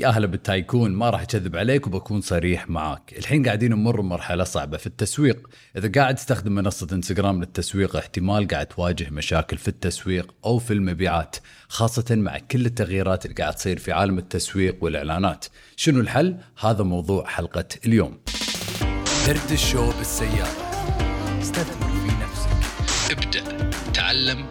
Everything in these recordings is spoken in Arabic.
يا هلا بالتايكون ما راح أكذب عليك وبكون صريح معاك. الحين قاعدين نمر بمرحله صعبة في التسويق. إذا قاعد تستخدم منصة إنستغرام للتسويق احتمال قاعد تواجه مشاكل في التسويق أو في المبيعات خاصة مع كل التغييرات اللي قاعد تصير في عالم التسويق والإعلانات. شنو الحل؟ هذا موضوع حلقة اليوم. درد الشو بالسيارة. استثمر في نفسك. ابدأ. تعلم.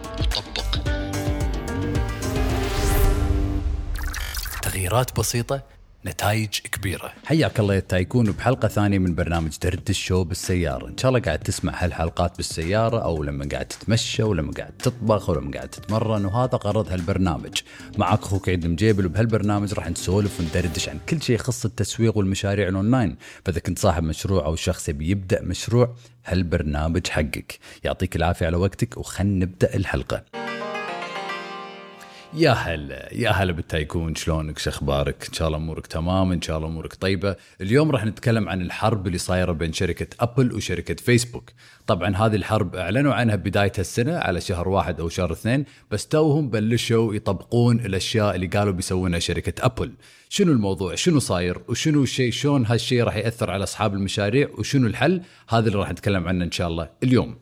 تغييرات بسيطة نتائج كبيرة. حياك الله يا تايكون بحلقة ثانية من برنامج دردشة بالسيارة. إن شاء الله قاعد تسمع هالحلقات بالسيارة أو لما قاعد تتمشى ولما قاعد تطبخ ولما قاعد تتمرن وهذا غرض هالبرنامج. معك أخوك عيد المجيبل وبهالبرنامج راح نسولف وندردش عن كل شيء يخص التسويق والمشاريع الأونلاين. فإذا كنت صاحب مشروع أو شخص يبي يبدأ مشروع هالبرنامج حقك. يعطيك العافية على وقتك وخلنا نبدأ الحلقة. يا هلا يا هلا بالتايكون شلونك؟ شو أخبارك؟ إن شاء الله أمورك تمام إن شاء الله أمورك طيبة. اليوم راح نتكلم عن الحرب اللي صايرة بين شركة أبل وشركة فيسبوك. طبعا هذه الحرب أعلنوا عنها بداية السنة على شهر واحد أو شهر اثنين بس توهم بلشوا يطبقون الأشياء اللي قالوا بيسوونها شركة أبل. شنو الموضوع؟ شنو صاير؟ وشنو الشيء؟ شلون هالشيء راح يأثر على أصحاب المشاريع؟ وشنو الحل؟ هذا اللي راح نتكلم عنه إن شاء الله اليوم.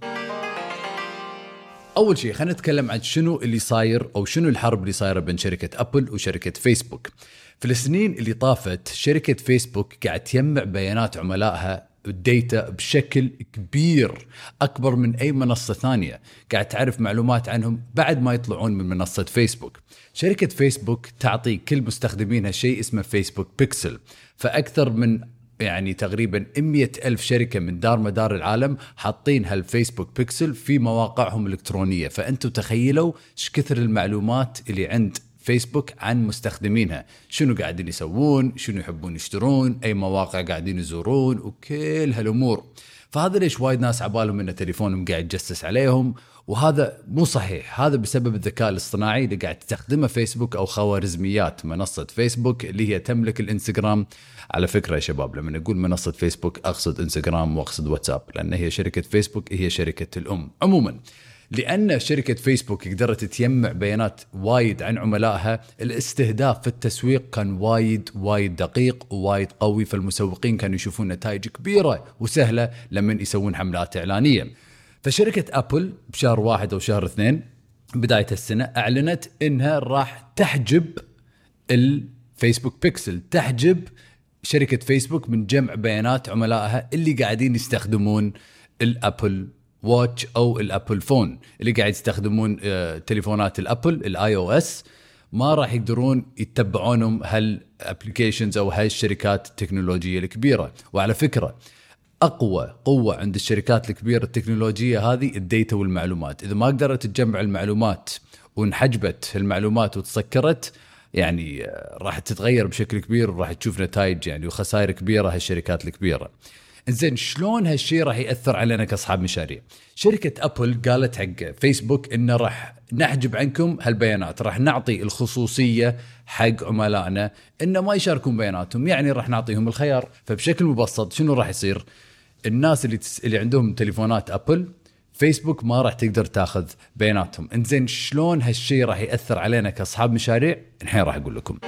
أول شيء خلينا نتكلم عن شنو اللي صاير أو شنو الحرب اللي صايرة بين شركة أبل وشركة فيسبوك. في السنين اللي طافت شركة فيسبوك قاعد تجمع بيانات عملائها ال data بشكل كبير أكبر من أي منصة ثانية. قاعد تعرف معلومات عنهم بعد ما يطلعون من منصة فيسبوك. شركة فيسبوك تعطي كل مستخدمينها شيء اسمه فيسبوك بيكسل. فأكثر من يعني تقريبا 100 ألف شركة من دار مدار العالم حاطين هالفيسبوك بيكسل في مواقعهم الإلكترونية. فأنتوا تخيلوا إيش كثر المعلومات اللي عند فيسبوك عن مستخدمينها. شنو قاعدين يسوون؟ شنو يحبون يشترون؟ أي مواقع قاعدين يزورون؟ وكل هالأمور. فهذا ليش وايد ناس عبالهم إن تليفونهم قاعد يتجسس عليهم. وهذا مو صحيح. هذا بسبب الذكاء الاصطناعي اللي قاعد تستخدمه فيسبوك أو خوارزميات منصة فيسبوك اللي هي تملك الإنستغرام. على فكرة يا شباب لما نقول منصة فيسبوك أقصد انستغرام وأقصد واتساب لأن هي شركة فيسبوك هي شركة الأم. عموما لأن شركة فيسبوك قدرت تجمع بيانات وايد عن عملائها الاستهداف في التسويق كان وايد وايد دقيق ووايد قوي فالمسوقين كانوا يشوفون نتائج كبيرة وسهلة لما يسوون حملات إعلانية. فشركة ابل بشهر واحد أو شهر اثنين بداية السنة أعلنت إنها راح تحجب الفيسبوك بيكسل تحجب شركة فيسبوك من جمع بيانات عملائها اللي قاعدين يستخدمون الأبل watch أو الأبل phone اللي قاعد يستخدمون آه، تليفونات الأبل ال iOS ما راح يقدرون يتبعونهم هال applications أو هالشركات التكنولوجية الكبيرة. وعلى فكرة أقوى قوة عند الشركات الكبيرة التكنولوجية هذه ال data والمعلومات. إذا ما قدرت تجمع المعلومات وانحجبت المعلومات وتسكرت يعني آه، راح تتغير بشكل كبير وراح تشوف نتائج يعني وخسائر كبيرة هالشركات الكبيرة. زين شلون هالشيء راح يأثر علينا كأصحاب مشاريع؟ شركة أبل قالت حق فيسبوك إنه راح نحجب عنكم هالبيانات، راح نعطي الخصوصية حق عملائنا إنه ما يشاركون بياناتهم، يعني راح نعطيهم الخيار، فبشكل مبسط شنو راح يصير؟ الناس اللي تس... اللي عندهم تليفونات أبل فيسبوك ما راح تقدر تاخذ بياناتهم. انزين شلون هالشيء راح يأثر علينا كأصحاب مشاريع؟ الحين راح أقول لكم.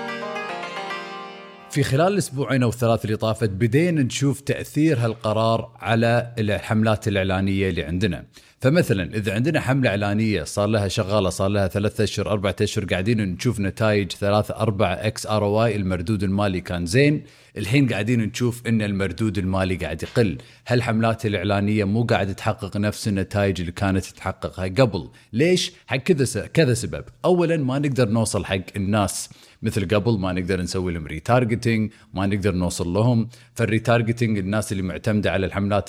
في خلال الأسبوعين أو الثلاث اللي طافت بدينا نشوف تأثير هالقرار على الحملات الإعلانية اللي عندنا. فمثلا إذا عندنا حملة إعلانية صار لها شغالة صار لها ثلاثة أشهر أربعة أشهر قاعدين نشوف نتائج ثلاثة أربعة x ROI المردود المالي كان زين. الحين قاعدين نشوف إن المردود المالي قاعد يقل. هالحملات الإعلانية مو قاعدة تحقق نفس النتائج اللي كانت تحققها قبل. ليش؟ حق كذا كذا سبب. اولا ما نقدر نوصل حق الناس مثل قبل ما نقدر نسوي لهم retargeting ما نقدر نوصل لهم. فال retargeting الناس اللي معتمدة على الحملات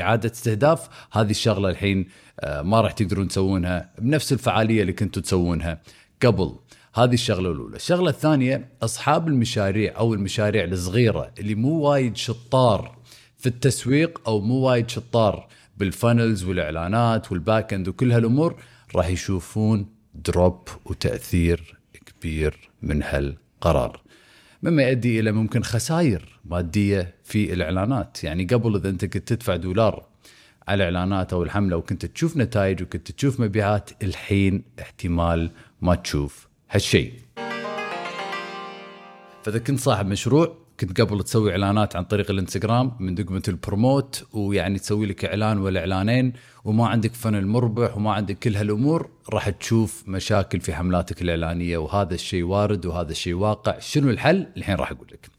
إعادة استهداف هذه الشغلة الحين آه، ما راح تقدرون تسوونها بنفس الفعالية اللي كنتوا تسوونها قبل. هذه الشغلة الأولى، الشغلة الثانية أصحاب المشاريع أو المشاريع الصغيرة اللي مو وايد شطار في التسويق أو مو وايد شطار بال funnels والإعلانات وال back end وكل هالأمور راح يشوفون drop وتأثير كبير من هالقرار. مما يؤدي إلى ممكن خسائر مادية في الإعلانات، يعني قبل إذا أنت كنت تدفع دولار على اعلانات أو الحملة وكنت تشوف نتائج وكنت تشوف مبيعات الحين احتمال ما تشوف هالشيء فإذا كنت صاحب مشروع كنت قبل تسوي إعلانات عن طريق الانستغرام من دقمة ال promote ويعني تسوي لك إعلان ولا إعلانين وما عندك فن مربح وما عندك كل هالأمور راح تشوف مشاكل في حملاتك الإعلانية وهذا الشيء وارد وهذا الشيء واقع. شنو الحل؟ الحين راح أقول لك.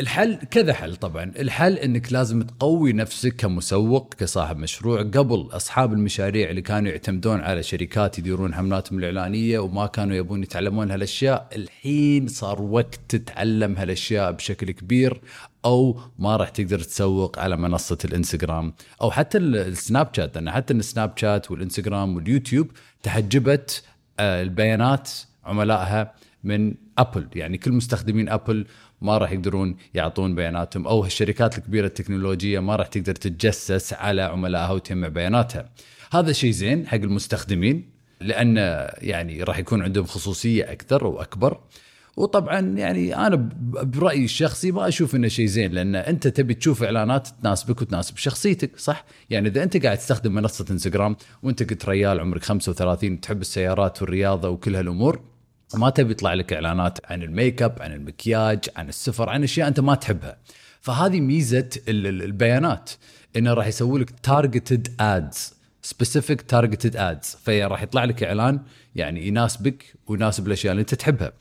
الحل كذا حل طبعا. الحل إنك لازم تقوي نفسك كمسوق كصاحب مشروع قبل أصحاب المشاريع اللي كانوا يعتمدون على شركات يديرون حملاتهم الإعلانية وما كانوا يبون يتعلمون هالأشياء. الحين صار وقت تتعلم هالأشياء بشكل كبير أو ما راح تقدر تسوق على منصة الإنستغرام أو حتى السناب شات. لأن حتى السناب شات والإنستغرام واليوتيوب تحجبت آه، البيانات عملائها من أبل. يعني كل مستخدمين أبل ما راح يقدرون يعطون بياناتهم أو الشركات الكبيرة التكنولوجية ما راح تقدر تتجسس على عملائها وتجمع بياناتها. هذا شيء زين حق المستخدمين لأن يعني راح يكون عندهم خصوصية أكثر وأكبر. وطبعا يعني أنا برأيي الشخصي ما أشوف إنه شيء زين لأن أنت تبي تشوف إعلانات تناسبك وتناسب شخصيتك صح؟ يعني إذا أنت قاعد تستخدم منصة إنستغرام وأنت كنت ريال عمرك 35 تحب السيارات والرياضة وكل هالأمور ما تبي يطلع لك إعلانات عن الميك أب عن المكياج عن السفر عن أشياء أنت ما تحبها. فهذه ميزة البيانات إنه راح يسوي لك targeted ads specific targeted ads فراح يطلع لك إعلان يعني يناسبك ويناسب الأشياء اللي أنت تحبها.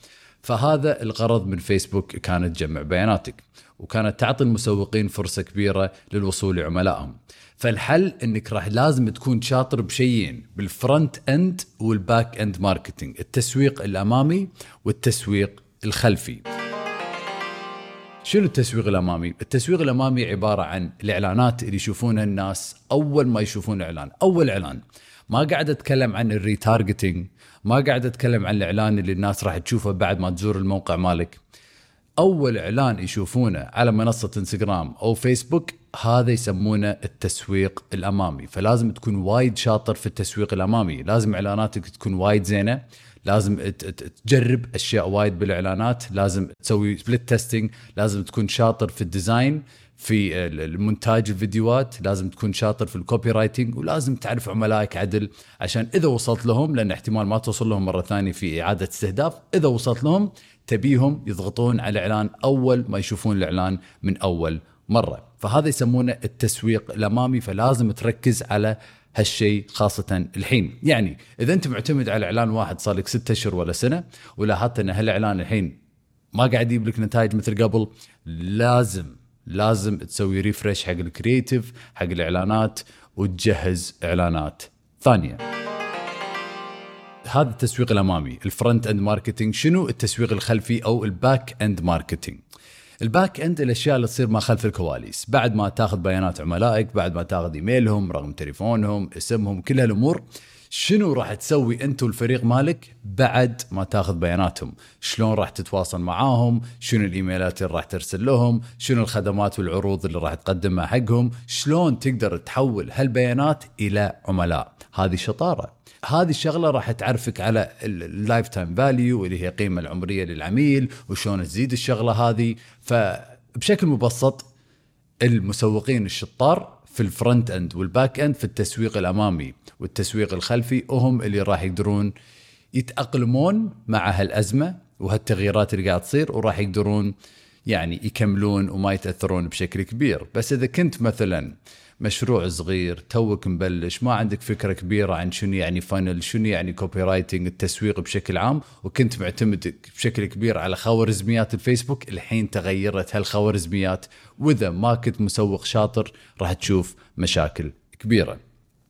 فهذا الغرض من فيسبوك كانت تجمع بياناتك. وكانت تعطي المسوقين فرصة كبيرة للوصول لعملائهم فالحل إنك راح لازم تكون شاطر بشيئين بال front-end وال back-end marketing التسويق الأمامي والتسويق الخلفي شنو التسويق الأمامي؟ التسويق الأمامي عبارة عن الإعلانات اللي يشوفونها الناس أول ما يشوفون إعلان، أول إعلان ما قاعد أتكلم عن ال retargeting، ما قاعد أتكلم عن الإعلان اللي الناس راح تشوفه بعد ما تزور الموقع مالك. أول إعلان يشوفونه على منصة إنستغرام أو فيسبوك هذا يسمونه التسويق الأمامي. فلازم تكون وايد شاطر في التسويق الأمامي. لازم إعلاناتك تكون وايد زينة. لازم تجرب أشياء وايد بالإعلانات. لازم تسوي split testing لازم تكون شاطر في ال design في المونتاج الفيديوهات. لازم تكون شاطر في ال copywriting ولازم تعرف عملائك عدل. عشان إذا وصلت لهم لأن احتمال ما توصل لهم مرة ثانية في إعادة استهداف إذا وصلت لهم تبيهم يضغطون على الإعلان أول ما يشوفون الإعلان من أول مرة. فهذا يسمونه التسويق الأمامي فلازم تركز على هالشيء خاصة الحين. يعني إذا أنت معتمد على إعلان واحد صار لك ستة أشهر ولا سنة ولاحظت أن هالإعلان الحين ما قاعد يجيب لك نتائج مثل قبل لازم لازم تسوي refresh حق ال creative حق الإعلانات وتجهز إعلانات ثانية. هذا التسويق الأمامي. ال front-end marketing شنو؟ التسويق الخلفي أو ال back-end marketing ال back-end الأشياء اللي تصير ما خلف الكواليس. بعد ما تاخذ بيانات عملائك بعد ما تاخذ إيميلهم رقم تليفونهم اسمهم كل هالأمور شنو راح تسوي أنت والفريق مالك بعد ما تاخذ بياناتهم؟ شلون راح تتواصل معاهم؟ شنو الإيميلات اللي راح ترسل لهم؟ شنو الخدمات والعروض اللي راح تقدمها حقهم؟ شلون تقدر تحول هالبيانات إلى عملاء؟ هذه شطارة. هذه الشغلة راح تعرفك على ال lifetime value اللي هي القيمه العمرية للعميل وشلون تزيد الشغلة هذه. فبشكل مبسط المسوقين الشطار في ال front-end وال back-end في التسويق الأمامي والتسويق الخلفي وهم اللي راح يقدرون يتأقلمون مع هالأزمة وهالتغييرات اللي قاعد تصير وراح يقدرون يعني يكملون وما يتأثرون بشكل كبير. بس إذا كنت مثلا مشروع صغير توك مبلش ما عندك فكرة كبيرة عن شنو يعني funnel شنو يعني copywriting التسويق بشكل عام وكنت معتمد بشكل كبير على خوارزميات الفيسبوك. الحين تغيرت هالخوارزميات وإذا ما كنت مسوق شاطر راح تشوف مشاكل كبيرة.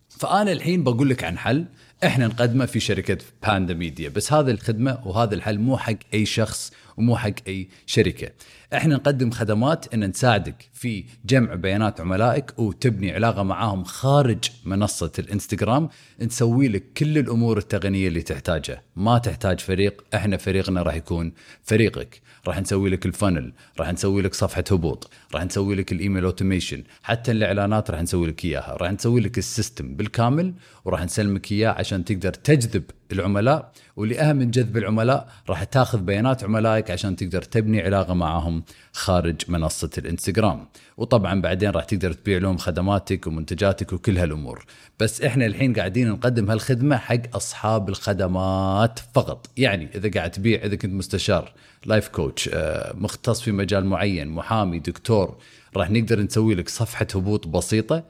فأنا الحين بقول لك عن حل. إحنا نقدمه في شركة باندا ميديا بس هذه الخدمة وهذا الحل مو حق أي شخص ومو حق أي شركة. إحنا نقدم خدمات إن نساعدك في جمع بيانات عملائك وتبني علاقة معاهم خارج منصة الإنستغرام. نسوي لك كل الأمور التقنية اللي تحتاجها. ما تحتاج فريق إحنا فريقنا راح يكون فريقك. راح نسوي لك ال funnel راح نسوي لك صفحة هبوط راح نسوي لك ال email automation حتى الإعلانات راح نسوي لك إياها راح نسوي لك ال system بالكامل وراح نسلمك إياه عشان تقدر تجذب العملاء واللي أهم من جذب العملاء راح تاخذ بيانات عملائك عشان تقدر تبني علاقة معهم خارج منصة الإنستغرام. وطبعا بعدين راح تقدر تبيع لهم خدماتك ومنتجاتك وكل هالأمور. بس إحنا الحين قاعدين نقدم هالخدمة حق أصحاب الخدمات فقط. يعني إذا قاعد تبيع إذا كنت مستشار لايف كوتش آه، مختص في مجال معين محامي دكتور راح نقدر نسوي لك صفحة هبوط بسيطة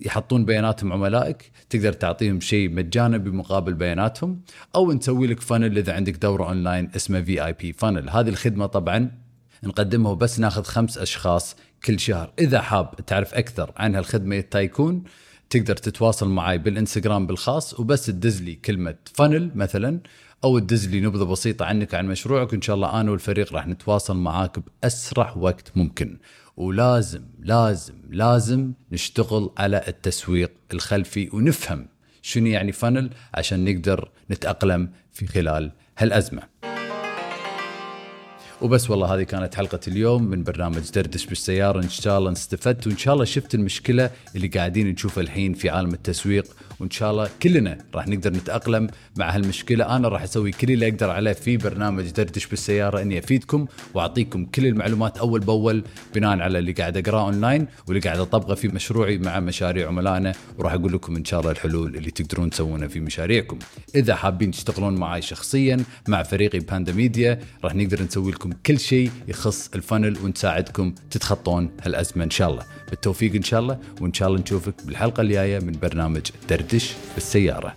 يحطون بياناتهم عملائك تقدر تعطيهم شيء مجانا بمقابل بياناتهم أو نسوي لك funnel إذا عندك دورة اونلاين اسمها VIP funnel هذه الخدمة طبعا نقدمها وبس ناخذ خمس أشخاص كل شهر. إذا حاب تعرف أكثر عن هالخدمة tycoon تقدر تتواصل معي بالإنستغرام بالخاص وبس تدز لي كلمة funnel مثلا أو تدز لي نبذة بسيطة عنك عن مشروعك وإن شاء الله أنا والفريق راح نتواصل معاك بأسرع وقت ممكن. ولازم لازم لازم نشتغل على التسويق الخلفي ونفهم شنو يعني فانل عشان نقدر نتأقلم في خلال هالأزمة. وبس والله هذه كانت حلقة اليوم من برنامج دردش بالسيارة. إن شاء الله استفدت وإن شاء الله شفت المشكلة اللي قاعدين نشوفها الحين في عالم التسويق. وإن شاء الله كلنا راح نقدر نتأقلم مع هالمشكلة. أنا راح أسوي كل اللي أقدر عليه في برنامج دردش بالسيارة إني أفيدكم وأعطيكم كل المعلومات أول بأول بناء على اللي قاعد أقراه أونلاين واللي قاعد أطبقه في مشروعي مع مشاريع عملائنا. وراح أقول لكم إن شاء الله الحلول اللي تقدرون تسوونها في مشاريعكم. إذا حابين تشتغلون معي شخصيا مع فريقي باندا ميديا راح نقدر نسوي لكم كل شيء يخص الفنل ونساعدكم تتخطون هالأزمة إن شاء الله. بالتوفيق إن شاء الله وإن شاء الله نشوفك بالحلقة الجاية من برنامج دردش بالسيارة.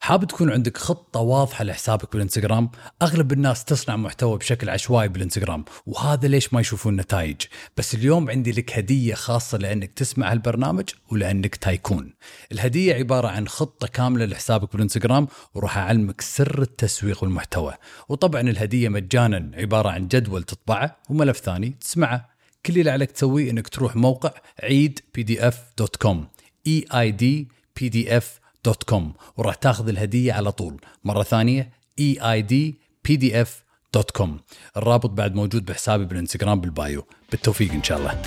حاب تكون عندك خطة واضحة لحسابك بالإنستغرام؟ أغلب الناس تصنع محتوى بشكل عشوائي بالإنستغرام وهذا ليش ما يشوفون نتائج. بس اليوم عندي لك هدية خاصة لأنك تسمع هالبرنامج ولأنك tycoon. الهدية عبارة عن خطة كاملة لحسابك بالإنستغرام وراح أعلمك سر التسويق والمحتوى. وطبعا الهدية مجانا عبارة عن جدول تطبعه وملف ثاني تسمعه. كل اللي عليك تسويه إنك تروح موقع aid PDF dot com A I D com وراح تاخذ الهدية على طول. مرة ثانية كوم. الرابط بعد موجود بحسابي بالانستغرام بالبايو. بالتوفيق إن شاء الله.